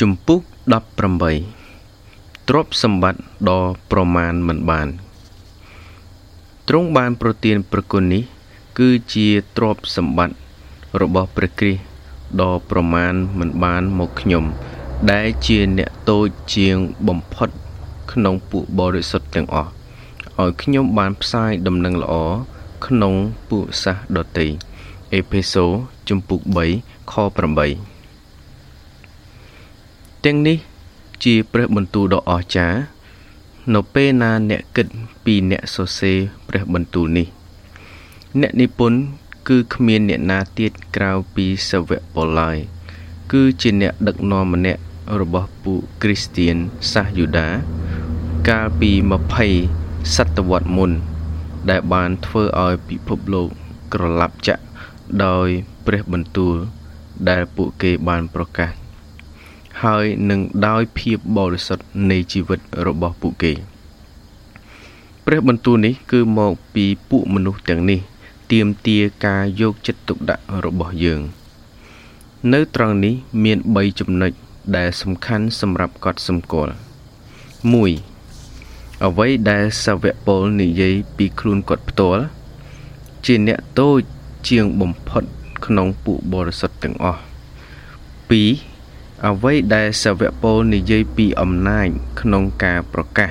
ជំពូក18ទ្រព្យសម្បត្តិដ៏ប្រមាណមិនបានទ្រង់បានប្រទានប្រគុណនេះ គឺជាទ្រព្យសម្បត្តិរបស់ព្រះគ្រីស្ទដ៏ប្រមាណមិនបានមកខ្ញុំ ដែលជាអ្នកតូចជាងបំផុត ក្នុងពួកបរិសុទ្ធទាំងអស់ឲ្យខ្ញុំបានផ្សាយដំណឹងល្អក្នុងពួកសាសដតីអេផេសូជំពូក3ខ8 ទាំងនេះ ជាព្រះបន្ទូលដ៏អស្ចារ្យនៅពេលណាអ្នកគិតពីអ្នកសរសេរព្រះបន្ទូលនេះ អ្នកនិពន្ធគឺគ្មានអ្នកណាទៀតក្រៅពីសាវកប៉ុលឡើយគឺជាអ្នកដឹកនាំម្នាក់របស់ពួកគ្រីស្ទៀនសាសយូដា កាលពី20សតវត្សមុន ដែលបានធ្វើឲ្យពិភពលោកក្រឡាប់ចាក់ដោយព្រះបន្ទូលដែលពួកគេបានប្រកាស ហើយនឹងដោយភាពបរិសុទ្ធនៃជីវិតរបស់ពួកគេព្រះបន្ទូលនេះគឺមកពីពួកមនុស្សទាំងនេះទៀមទាការយកចិត្តទុកដាក់របស់យើង នៅត្រង់នេះមាន3ចំណុចដែលសំខាន់សម្រាប់កត់សម្គាល់1អ្វីដែលសាវកពលនិយាយពីខ្លួនគាត់ផ្ទាល់ជាអ្នកតូចជាងបំផុតក្នុងពួកបរិសុទ្ធទាំងអស់2 អ្វីដែលសាវកពោលនិយាយពីអំណាចក្នុងការប្រកាស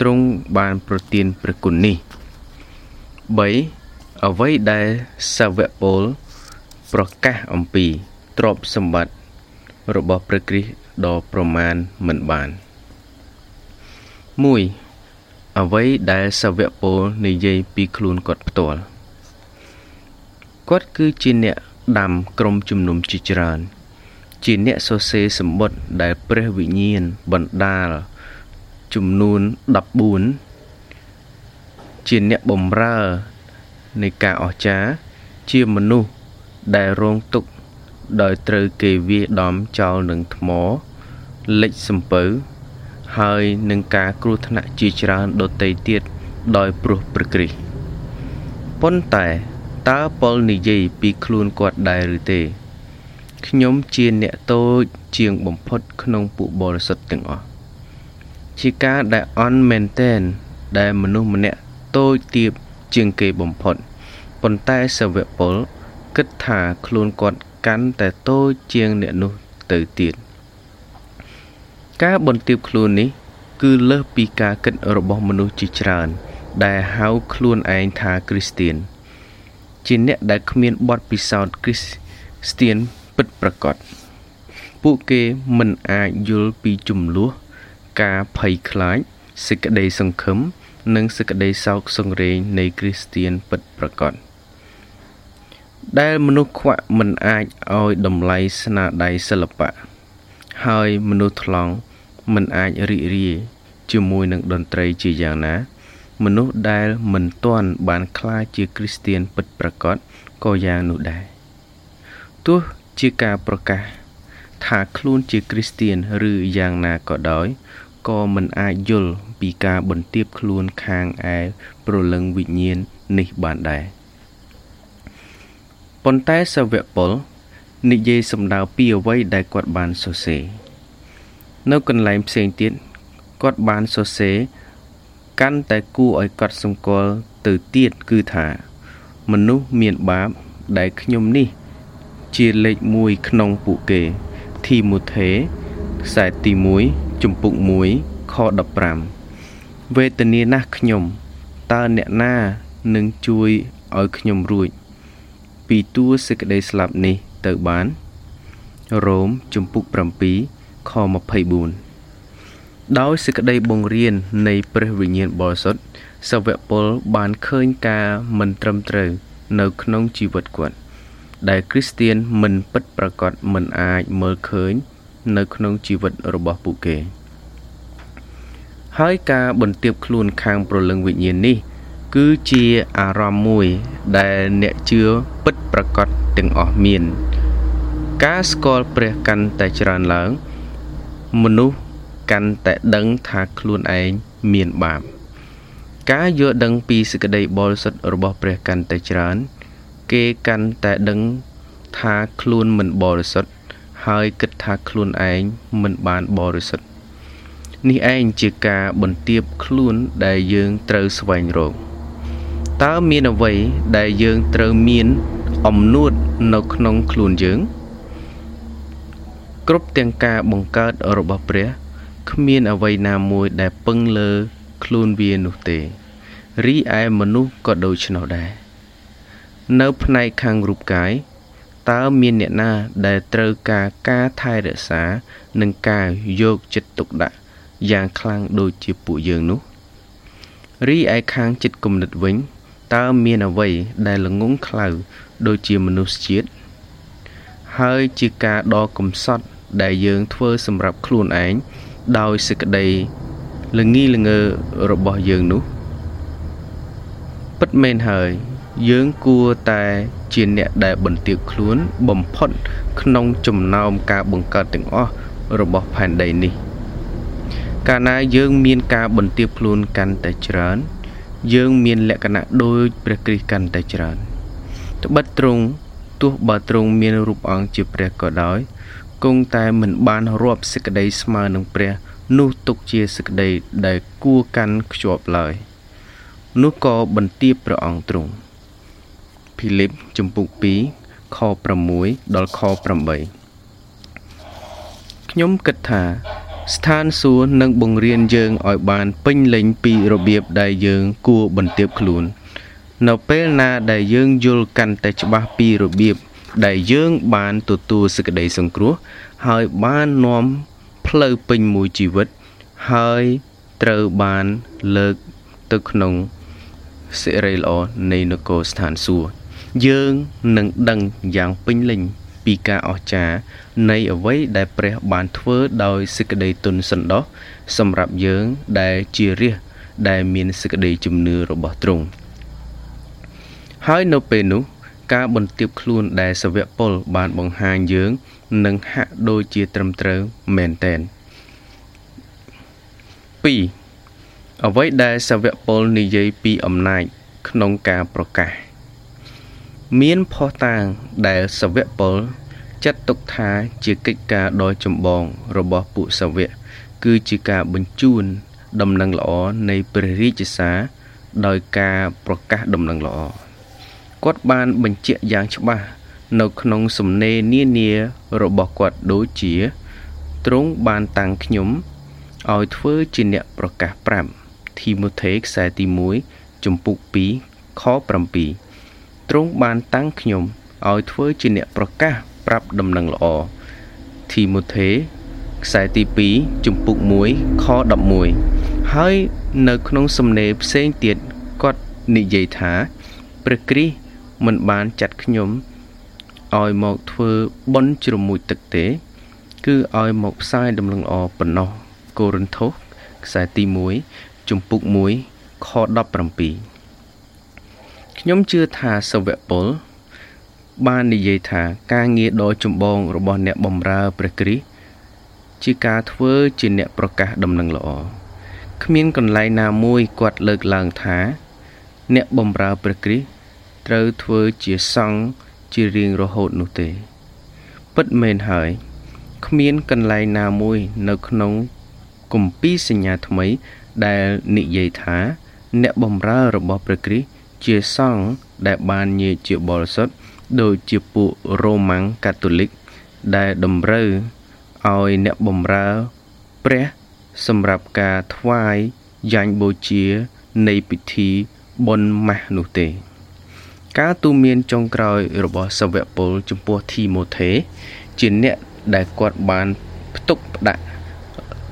ទ្រង់បានប្រទានព្រះគុណនេះ3អ្វីដែលសាវកពោលប្រកាសអំពីទ្រព្យសម្បត្តិរបស់ព្រះគ្រីស្ទដ៏ប្រមាណមិនបាន1អ្វីដែលសាវកពោលនិយាយពីខ្លួនគាត់ផ្ទាល់គាត់គឺជាអ្នកដាំក្រុមជំនុំជាច្រើន ជាអ្នកសរសេរសម្បត្តិដែលព្រះវិញ្ញាណបណ្ដាលចំនួន14ជាអ្នកបំរើនៃការអស្ចារ្យជាមនុស្សដែលរងទុក្ខដោយត្រូវគេវាយដំចោលនឹងថ្មលិចសំពៅ ហើយនឹងការគ្រោះថ្នាក់ជាច្រើនដទៃទៀតដោយព្រោះព្រះគ្រីស្ទប៉ុន្តែតើប៉ុលនិយាយពីខ្លួនគាត់ដែរឬទេ ខ្ញុំជាអ្នកតូចជាងបំផុតក្នុងពួកបរិសុទ្ធទាំងអស់ជាការដែលអន់មែនតែនដែលមនុស្សម្នាក់តូចទាបជាងគេបំផុតប៉ុន្តែសាវកពលគិតថាខ្លួនគាត់កាន់តែតូចជាងអ្នកនោះទៅទៀតការបន្ទាបខ្លួននេះ គឺលើសពីការគិតរបស់មនុស្សជាច្រើន ដែលហៅខ្លួនឯងថាគ្រីស្ទៀនជាអ្នកដែលគ្មានបទពិសោធន៍គ្រីស្ទៀន ពិតប្រាកដពួកគេមិនអាចយល់ពីចំនួនការភ័យខ្លាចសេចក្តីសង្ឃឹមនិងសេចក្តីសោកសង្រេងនៃគ្រីស្ទៀនពិតប្រាកដដែលមនុស្សខ្វាក់មិនអាចឲ្យតម្លៃស្នាដៃសិល្បៈហើយមនុស្សថ្លង់មិនអាចរីករាយជាមួយនឹងតន្ត្រីជាយ៉ាងណា មនុស្សដែលមិនទាន់បានក្លាយជាគ្រីស្ទៀនពិតប្រាកដក៏យ៉ាងនោះដែរទោះ ជាការប្រកាស ថាខ្លួនជាគ្រីស្ទៀនឬយ៉ាងណាក៏ដោយក៏មិនអាចយល់ពីការបន្ទាបខ្លួនខាងឯប្រលឹងវិញ្ញាណនេះបានដែរប៉ុន្តែសាវកពលនិយាយសម្ដៅពីអ្វីដែលគាត់បានសរសេរនៅកន្លែងផ្សេងទៀតគាត់បានសរសេរកាន់តែគួរឲ្យកត់សម្គាល់ទៅទៀតគឺថា មនុស្សមានបាបដែលខ្ញុំនេះ ជាលេខ1ក្នុងពួកគេធីម៉ូថេខ្សែទី1ជំពូក1ខ15វេទនាណាស់ខ្ញុំតើអ្នកណានឹងជួយឲ្យខ្ញុំរួច ពីតួសេចក្តីស្លាប់នេះទៅបានរ៉ូមជំពូក7ខ24ដោយសេចក្តីបង្រៀននៃព្រះវិញ្ញាណបរិសុទ្ធសាវកពលបានឃើញការមិនត្រឹមត្រូវនៅក្នុងជីវិតគាត់ ដែលគ្រីស្ទៀនមិនពិតប្រាកដមិនអាចមើលឃើញ នៅក្នុងជីវិតរបស់ពួកគេ ហើយការបន្ទាបខ្លួនខាងប្រលឹងវិញ្ញាណនេះ គឺជាអារម្មណ៍មួយ ដែលអ្នកជឿពិតប្រាកដទាំងអស់មាន ការស្គាល់ព្រះកាន់តែច្រើនឡើង មនុស្សកាន់តែដឹងថាខ្លួនឯងមានបាប ការយល់ដឹងពីសេចក្តីបរិសុទ្ធរបស់ព្រះកាន់តែច្រើន គេកាន់តែដឹងថាខ្លួនមិនបរិសុទ្ធហហើយគិតថាខ្លួនឯងមិនបានបរិសុទ្ធនេះឯងជាការបន្ទាបខ្លួនដែលយើងត្រូវស្វែងរកតើមានអ្វីដែលយើងត្រូវមានអំនួតនៅក្នុងខ្លួនយើង គ្រប់ទាំងការបង្កើតរបស់ព្រះគ្មានអ្វីណាមួយដែលពឹងលើខ្លួនវានោះទេរីឯមនុស្សក៏ដូច្នោះដែរ នៅផ្នែកខាងរូបកាយតើមានអ្នកណាដែលត្រូវការការថែរក្សា និងការយកចិត្តទុកដាក់យ៉ាងខ្លាំងដូចជាពួកយើងនោះរីឯខាងចិត្តគំនិតវិញតើមានអ្វីដែលល្ងងខ្លៅដូចជាមនុស្សជាតិហើយជាការដ៏កំសត់ដែលយើងធ្វើសម្រាប់ខ្លួនឯងដោយសេចក្តីល្ងីល្ងើរបស់យើងនោះ ពិតមែនហើយ យើងគួរតែជាអ្នកដែលបន្ទាបខ្លួនបំផុតក្នុងចំណោមការបង្កើតទាំងអស់របស់ផែនដីនេះ កាលណាយើងមានការបន្ទាបខ្លួនកាន់តែច្រើន យើងមានលក្ខណៈដូចព្រះគ្រីស្ទកាន់តែច្រើនត្បិតទ្រង់ទោះបើទ្រង់មានរូបអង្គជាព្រះក៏ដោយគង់តែមិនបានរាប់សេចក្តីស្មើនឹងព្រះ នោះទុកជាសេចក្តីដែលគួរកាន់ខ្ជាប់ឡើយនោះក៏បន្ទាបព្រះអង្គទ្រង់ ភីលីបជំពូក2ខ6ដល់ខ8ខ្ញុំគិតថា ស្ថានសួគ៌នឹងបង្រៀនយើងឲ្យបានពេញលេញពីរបៀបដែលយើងគួរបន្ទាបខ្លួន នៅពេលណាដែលយើងយល់កាន់តែច្បាស់ពីរបៀបដែលយើងបានទទួលសេចក្តីសង្គ្រោះ ហើយបាននាំផ្លូវពេញមួយជីវិត ហើយត្រូវបានលើកទៅក្នុងសិរីល្អនៃនគរស្ថានសួគ៌ យើងនឹងដឹងយ៉ាងពេញលេញពីការអស្ចារ្យនៃអ្វីដែលព្រះបានធ្វើដោយសេចក្តីទុនសន្តោសសម្រាប់យើងដែលជារាជដែលមានសេចក្តីជំនឿរបស់ទ្រង់ហើយនៅពេលនោះការបន្ទាបខ្លួនដែលសាវកពលបានបង្ហាញយើងនឹងហាក់ដូចជាត្រឹមត្រូវមែនតែន2អ្វីដែលសាវកពលនិយាយពីអំណាចក្នុងការប្រកាស មានផុសតាងដែលសាវកពលចាត់ទុកថាជាកិច្ចការដ៏ចម្បងរបស់ពួកសាវកគឺជាការបញ្ជូន ដំណឹងល្អនៃព្រះរាជសារដោយការប្រកាសដំណឹងល្អគាត់បានបញ្ជាក់យ៉ាងច្បាស់នៅក្នុងសំណេរនានារបស់គាត់ដូចជាទ្រង់បានតាំងខ្ញុំឲ្យធ្វើជាអ្នកប្រកាសប្រាប់ធីម៉ូថេខ្សែទី1ជំពូក2ខ7 ទ្រង់បានតាំងខ្ញុំឲ្យធ្វើជាអ្នកប្រកាសប្រាប់ដំណឹងល្អធីម៉ូថេខ្សែទី2ជំពូក1ខ11ហើយនៅក្នុងសំណេរផ្សេងទៀតគាត់និយាយថាព្រះគ្រីស្ទមិនបានចាត់ខ្ញុំឲ្យមកធ្វើបុណ្យជ្រមុជទឹកទេ គឺឲ្យមកផ្សាយដំណឹងល្អប៉ុណ្ណោះកូរិនថូសខ្សែទី1ជំពូក1ខ17 ខ្ញុំជឿថាសាវកពលបាននិយាយថាការងារដ៏ចម្បងរបស់អ្នកបម្រើព្រះគ្រីស្ទជាការធ្វើជាអ្នកប្រកាសដំណឹងល្អគ្មានកន្លែងណាមួយគាត់លើកឡើងថា អ្នកបម្រើព្រះគ្រីស្ទត្រូវធ្វើជាសង្ឃជារៀងរហូតនោះទេ ពិតមែនហើយគ្មានកន្លែងណាមួយនៅក្នុងគម្ពីរសញ្ញាថ្មីដែលនិយាយថា អ្នកបម្រើរបស់ព្រះគ្រីស្ទ ជាសង្ឃដែលបានញែកជាបរិសុទ្ធដូចជាពួករ៉ូម៉ាំងកាតូលិក ដែលតម្រូវឲ្យអ្នកបម្រើព្រះសម្រាប់ការថ្វាយយ៉ាញ់បូជានៃពិធីបុណ្យម៉ាស់នោះទេ ការទូន្មានចុងក្រោយរបស់សាវកពលចំពោះធីម៉ូថេជាអ្នកដែលគាត់បានផ្ទុកផ្ដាក់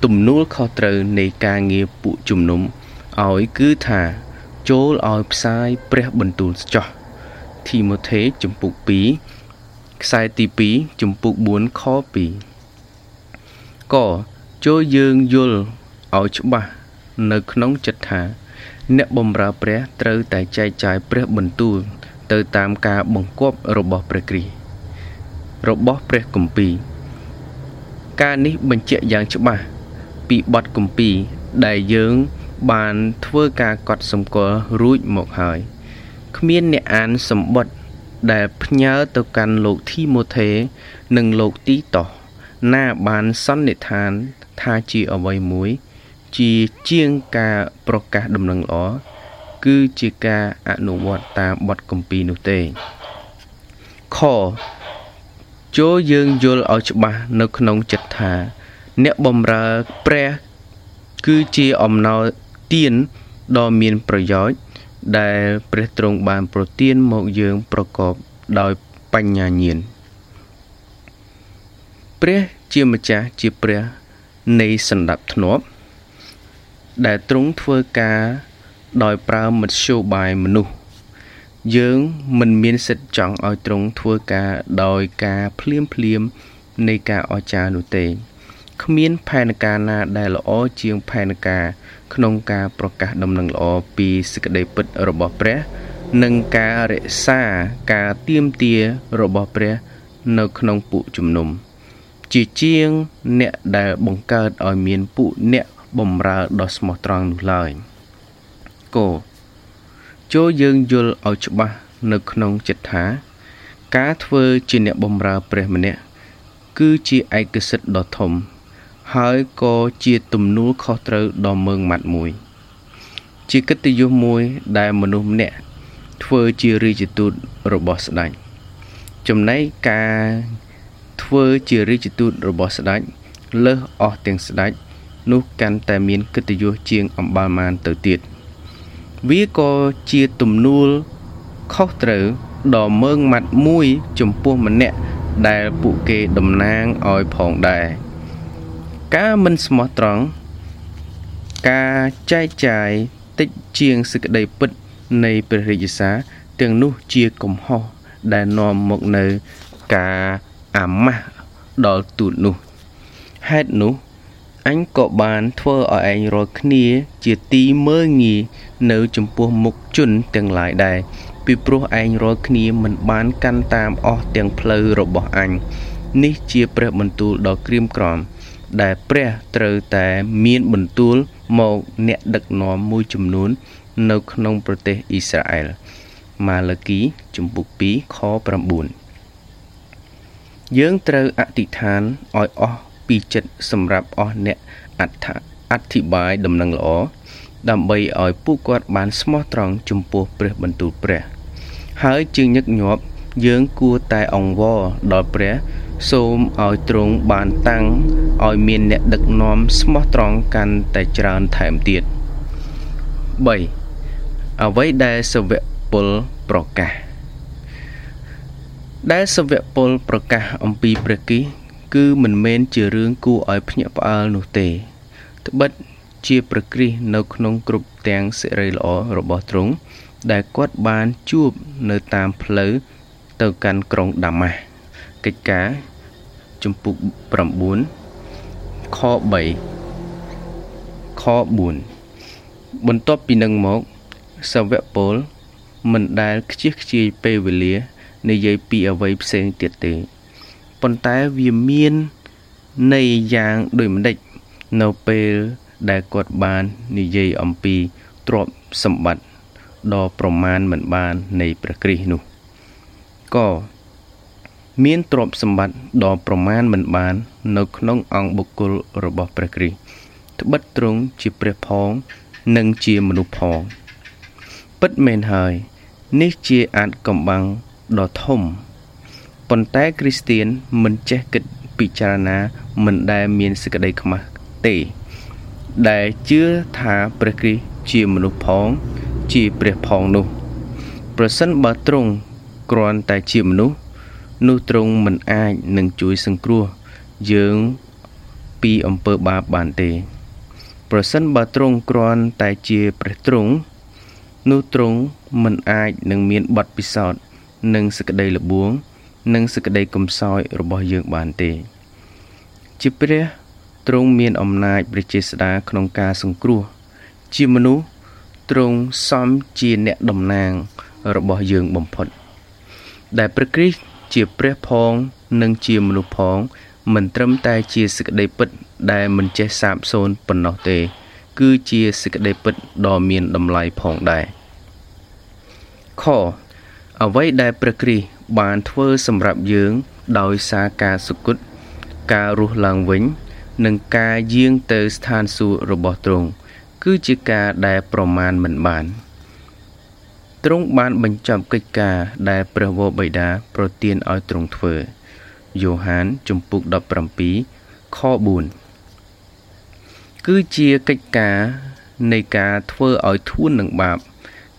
ទំនួលខុសត្រូវនៃការងារពួកជំនុំឲ្យគឺថា ចូលឲ្យផ្សាយព្រះបន្ទូលចោះធីម៉ូថេចំពុក2ខ្សែទី2ចំពុក4ខ2ក៏ចូលយើងយល់ឲ្យច្បាស់នៅក្នុងចិត្តថា អ្នកបម្រើព្រះត្រូវតែចែកចាយព្រះបន្ទូល ទៅតាមការបង្គាប់របស់ព្រះគ្រីស្ទរបស់ព្រះគម្ពីរការនេះបញ្ជាក់យ៉ាងច្បាស់ពីបទគម្ពីរដែលយើង បានធ្វើការកត់សម្គាល់រួចមកហើយគ្មានអ្នកអានសម្បត្តិដែលផ្ញើទៅកាន់លោកធីម៉ូថេនិងលោកទីតោណាបានសន្និដ្ឋានថាជាអ្វីមួយ ជាជាងការប្រកាសដំណឹងល្អគឺជាការអនុវត្តតាមបទគម្ពីរនោះទេខចូលយើងយល់ឲ្យច្បាស់នៅក្នុងចិត្តថា អ្នកបំរើព្រះគឺជាអំណោយ ទានដ៏មានប្រយោជន៍ដែលព្រះទ្រង់បានប្រទានមកយើងប្រកបដោយបញ្ញាញាណព្រះជាម្ចាស់ជាព្រះនៃសន្តាប់ធ្នាប់ដែលទ្រង់ធ្វើការដោយប្រើមធ្យោបាយមនុស្សយើងមិនមានសិទ្ធិចង់ឲ្យទ្រង់ធ្វើការដោយការភ្លាមភ្លាមនៃការអស្ចារ្យនោះទេ គ្មានផែនការណាដែលល្អជាងផែនការក្នុងការប្រកាសដំណឹងល្អពីសេចក្តីពិតរបស់ព្រះ និងការរក្សាការទៀមទារបស់ព្រះ នៅក្នុងពួកជំនុំ ជាជាងអ្នកដែលបង្កើតឲ្យមានពួកអ្នកបំរើដ៏ស្មោះត្រង់នោះឡើយកចូលយើងយល់ឲ្យច្បាស់នៅក្នុងចិត្តថា ការធ្វើជាអ្នកបម្រើព្រះម្នាក់គឺជាឯកសិទ្ធិដ៏ធំ ហើយក៏ជាទំនួលខុសត្រូវដ៏មើងម៉ាត់មួយ ជាកិត្តិយសមួយដែលមនុស្សម្នាក់ធ្វើជារាជទូតរបស់ស្ដេចចំណែកការធ្វើជារាជទូតរបស់ស្ដេចលើសអស់ទាំងស្ដេចនោះកាន់តែមានកិត្តិយសជាងអំបាលម៉ានទៅទៀត។វាក៏ជាទំនួលខុសត្រូវដ៏មើងម៉ាត់មួយចំពោះម្នាក់ដែលពួកគេតំណាងឲ្យផងដែរ ការមិនស្មោះត្រង់ការចែកចាយតិចជាងសេចក្តីពិតនៃព្រះរាជសារទាំងនោះជាកំហុសដែលនាំមកនៅការអាម៉ាស់ដល់ទូតនោះហេតុនោះអញក៏បានធ្វើឲ្យឯងរាល់គ្នាជាទីមើងងាយនៅចំពោះមុខជនទាំងឡាយដែរពីព្រោះឯងរាល់គ្នាមិនបានកាន់តាមអស់ទាំងផ្លូវរបស់អញនេះជាព្រះបន្ទូលដ៏ក្រៀមក្រំ ដែលព្រះត្រូវតែមានបន្ទូលមកអ្នកដឹកនាំមួយចំនួន នៅក្នុងប្រទេសអ៊ីស្រាអែលម៉ាឡាគីជំពូក2ខ9យើងត្រូវអធិដ្ឋានឲ្យអស់ពីចិត្តសម្រាប់អស់អ្នកអត្ថអធិប្បាយដំណឹងល្អដើម្បីឲ្យពួកគាត់បានស្មោះត្រង់ចំពោះព្រះបន្ទូលព្រះ ហើយជាងញឹកញាប់យើងគួរតែអង្វរដល់ព្រះ សូមឲ្យទ្រង់បានតាំងឲ្យមានអ្នកដឹកនាំស្មោះត្រង់កាន់តែច្រើនថែមទៀត3អ្វីដែលសវៈពលប្រកាស ដែលសវៈពលប្រកាសអំពីព្រះគិគឺមិនមែនជារឿងគួរឲ្យភ្ញាក់ផ្អើលនោះទេត្បិតជាប្រក្រិសនៅក្នុងគ្រប់ទាំងសេរីល្អរបស់ទ្រង់ដែលគាត់បានជួបនៅតាមផ្លូវទៅកាន់ក្រុងដាម៉ាស់ កិច្ចការជំពូក9ខ3ខ4បន្ទាប់ពីនឹងមកសាវកពលមិនដែលខ្ជិះខ្ជាយពេលវេលានិយាយពីអ្វីផ្សេងទៀតទេប៉ុន្តែវាមានន័យយ៉ាងដូចម្ដេចនៅពេលដែលគាត់បាននិយាយអំពីទ្រព្យសម្បត្តិដ៏ប្រមាណមិនបាននៃព្រះគ្រីស្ទនោះក៏ មានទ្រព្យសម្បត្តិដ៏ប្រមាណមិនបាន នៅក្នុងអង្គបុគ្គលរបស់ព្រះគ្រីស្ទត្បិតទ្រង់ជាព្រះផង និងជាមនុស្សផង ពិតមែនហើយ នេះជាអាចកំបាំងដ៏ធំប៉ុន្តែគ្រីស្ទៀនមិនចេះគិតពិចារណាមិនដែលមានសេចក្តីខ្មាស់ទេ ដែលជឿថាព្រះគ្រីស្ទជាមនុស្សផង ជាព្រះផងនោះ ប្រសិនបើទ្រង់គ្រាន់តែជាមនុស្ស នោះទ្រង់មិនអាចនឹងជួយសង្គ្រោះយើងពីអំពើបាបបានទេ ប្រសិនបើទ្រង់គ្រាន់តែជាព្រះទ្រង់នោះទ្រង់មិនអាចនឹងមានបទពិសោធន៍និងសក្តីល្បួង និងសេចក្តីកំសោយរបស់យើងបានទេ ជាព្រះទ្រង់មានអំណាចព្រះចេស្តាក្នុងការសង្គ្រោះ ជាមនុស្សទ្រង់សំជាអ្នកតំណាងរបស់យើងបំផុត ដែលព្រះគ្រីស្ទ ជាព្រះផង និងជាមនុស្សផង មិនត្រឹមតែជាសេចក្តីពិត ដែលមិនចេះសាបសូន្យប៉ុណ្ណោះទេ គឺជាសេចក្តីពិតដ៏មានតម្លៃផងដែរខអ្វីដែលព្រះគ្រីស្ទបានធ្វើសម្រាប់យើង ដោយសារការសុគតការរស់ឡើងវិញ និងការយាងទៅស្ថានសួគ៌របស់ទ្រង់គឺជាការដែលប្រមាណមិនបាន ទ្រង់បានបញ្ចប់កិច្ចការដែលព្រះវរបិតាប្រទានឲ្យទ្រង់ធ្វើយ៉ូហានជំពូក17ខ4គឺជាកិច្ចការនៃការធ្វើឲ្យធួននឹងបាប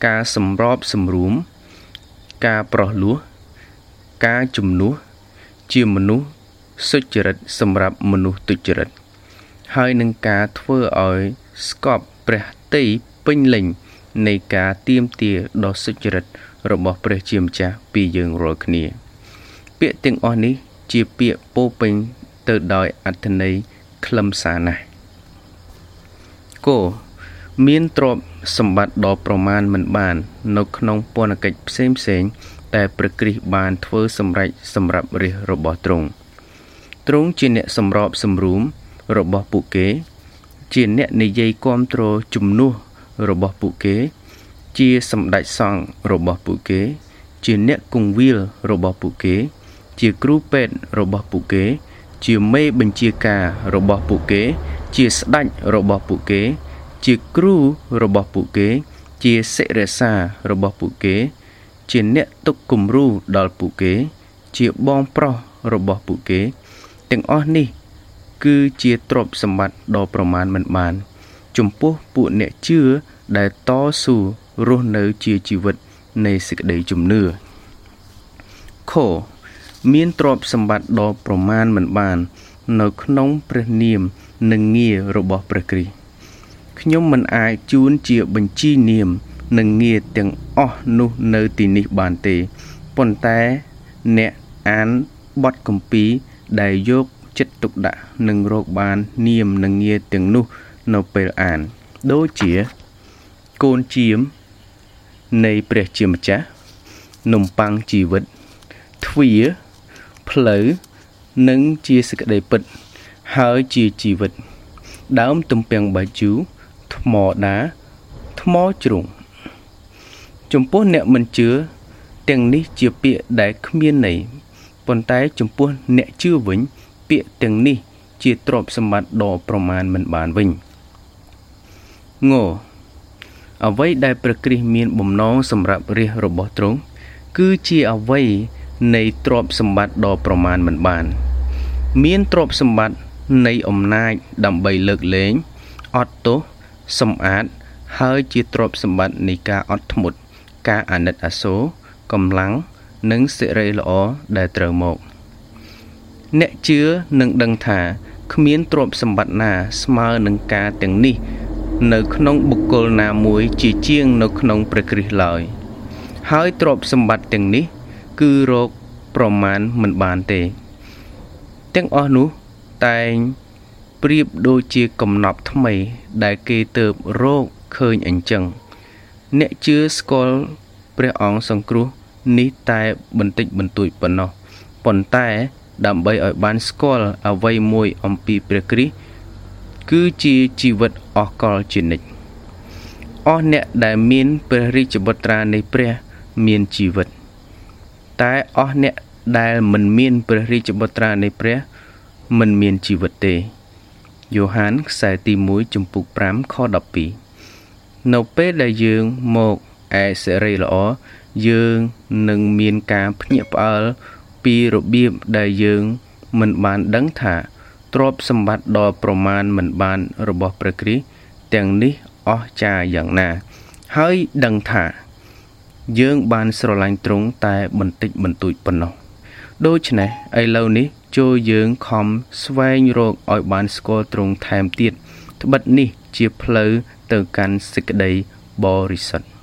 ការសម្របសម្រួម ការប្រោះលោះការជំនួសជាមនុស្សសុចរិតសម្រាប់មនុស្សទុច្ចរិតហើយនឹងការធ្វើឲ្យស្កប់ព្រះតីពេញលេញ នៃការទៀមទាដ៏សុចរិតរបស់ព្រះជាម្ចាស់ពីយើងរាល់គ្នា ពាក្យទាំងអស់នេះជាពាក្យពោពេញទៅដោយអត្ថន័យខ្លឹមសារណាស់គោមានទ្រព្យសម្បត្តិដ៏ប្រមាណមិនបាន នៅក្នុងពន្ធកិច្ចផ្សេងផ្សេងតែព្រះគ្រីស្ទបានធ្វើសម្រេចសម្រាប់រាជរបស់ទ្រង់ទ្រង់ជាអ្នកសម្របសម្រួមរបស់ពួកគេ ជាអ្នកនិយាយគ្រប់គ្រងជំនួស របស់ពួកគេ ជាសម្ដេចសង្ឃរបស់ពួកគេ ជាអ្នកគង្វាលរបស់ពួកគេ ជាគ្រូពេទ្យរបស់ពួកគេ ជាមេបញ្ជាការរបស់ពួកគេ ជាស្ដេចរបស់ពួកគេ ជាគ្រូរបស់ពួកគេ ជាសិរសារបស់ពួកគេ ជាអ្នកទុកគំរូដល់ពួកគេ ជាបងប្រុសរបស់ពួកគេ ទាំងអស់នេះ គឺជាទ្រព្យសម្បត្តិដ៏ប្រមាណមិនបាន ចំពោះពួកអ្នកជឿដែលតស៊ូរស់នៅជាជីវិតនៃសេចក្តីជំនឿខមានទ្រព្យសម្បត្តិដ៏ប្រមាណមិនបាន នៅក្នុងព្រះនាមនិងងាររបស់ព្រះគ្រីស្ទខ្ញុំមិនអាចជូនជាបញ្ជីនាមនិងងារទាំងអស់នោះនៅទីនេះបានទេប៉ុន្តែអ្នកអានបទកម្ពីដែលយកចិត្តទុកដាក់នឹងរកបាននាមនិងងារទាំងនោះ នៅពេលអាន ដូចជាកូនជាមនៃព្រះជាម្ចាស់នំប៉័ងជីវិតទ្វាផ្លូវនិងជាសេចក្តីពិត ហើយជាជីវិត ដើមទំពាំងបាយជូរថ្មដាថ្មជ្រុងចំពោះអ្នកមិនជឿទាំងនេះជាពាក្យដែលគ្មានន័យប៉ុន្តែចំពោះអ្នកជឿវិញ ពាក្យទាំងនេះជាទ្រព្យសម្បត្តិដ៏ប្រមាណមិនបានវិញ ងអ្វីដែលព្រះគ្រីស្ទមានបំណងសម្រាប់រាជរបស់ទ្រង់គឺជាអ្វីនៃទ្រព្យសម្បត្តិដ៏ប្រមាណមិនបាន មានទ្រព្យសម្បត្តិនៃអំណាចដើម្បីលើកលែងអត់ទោសសម្អាតហើយជាទ្រព្យសម្បត្តិនៃការអត់ធ្មត់ការអាណិតអាសូរកម្លាំងនិងសិរីល្អដែលត្រូវមក អ្នកជឿនឹងដឹងថាគ្មានទ្រព្យសម្បត្តិណាស្មើនឹងការទាំងនេះ នៅក្នុងបុគ្គលណាមួយជាជាងនៅក្នុងព្រះគ្រីស្ទឡើយហើយទ្រព្យសម្បត្តិទាំងនេះ គឺរកប្រមាណមិនបានទេ ទាំងអស់នោះតែងប្រៀបដូចជាកំណប់ថ្មី ដែលគេទៅរកឃើញអញ្ចឹង អ្នកជឿស្គាល់ព្រះអង្គសង្គ្រោះនេះតែបន្តិចបន្តួចប៉ុណ្ណោះប៉ុន្តែដើម្បីឲ្យបានស្គាល់អ្វីមួយអំពីព្រះគ្រីស្ទ គឺជាជីវិតអស់កលជានិច្ចអស់អ្នកដែលមានព្រះរាជបុត្រានៃព្រះមានជីវិត តែអស់អ្នកដែលមិនមានព្រះរាជបុត្រានៃព្រះមិនមានជីវិតទេយ៉ូហានខ្សែទី1ចំពុក5ខ12នៅពេលដែលយើងមកឯសេរីល្អយើងនឹងមានការភ្ញាក់ផ្អើលពីរបៀបដែលយើងមិនបានដឹងថា ទ្រព្យសម្បត្តិដ៏ប្រមាណមិនបានរបស់ព្រះគ្រីស្ទទាំងនេះអស្ចារ្យយ៉ាងណា ហើយដឹងថា យើងបានស្រឡាញ់ទ្រង់តែបន្តិចបន្តួចប៉ុណ្ណោះដូច្នេះឥឡូវនេះចូលយើងខំស្វែងរកឲ្យបានស្គាល់ទ្រង់ថែមទៀតត្បិតនេះជាផ្លូវទៅកាន់សេចក្តីបរិសុទ្ធ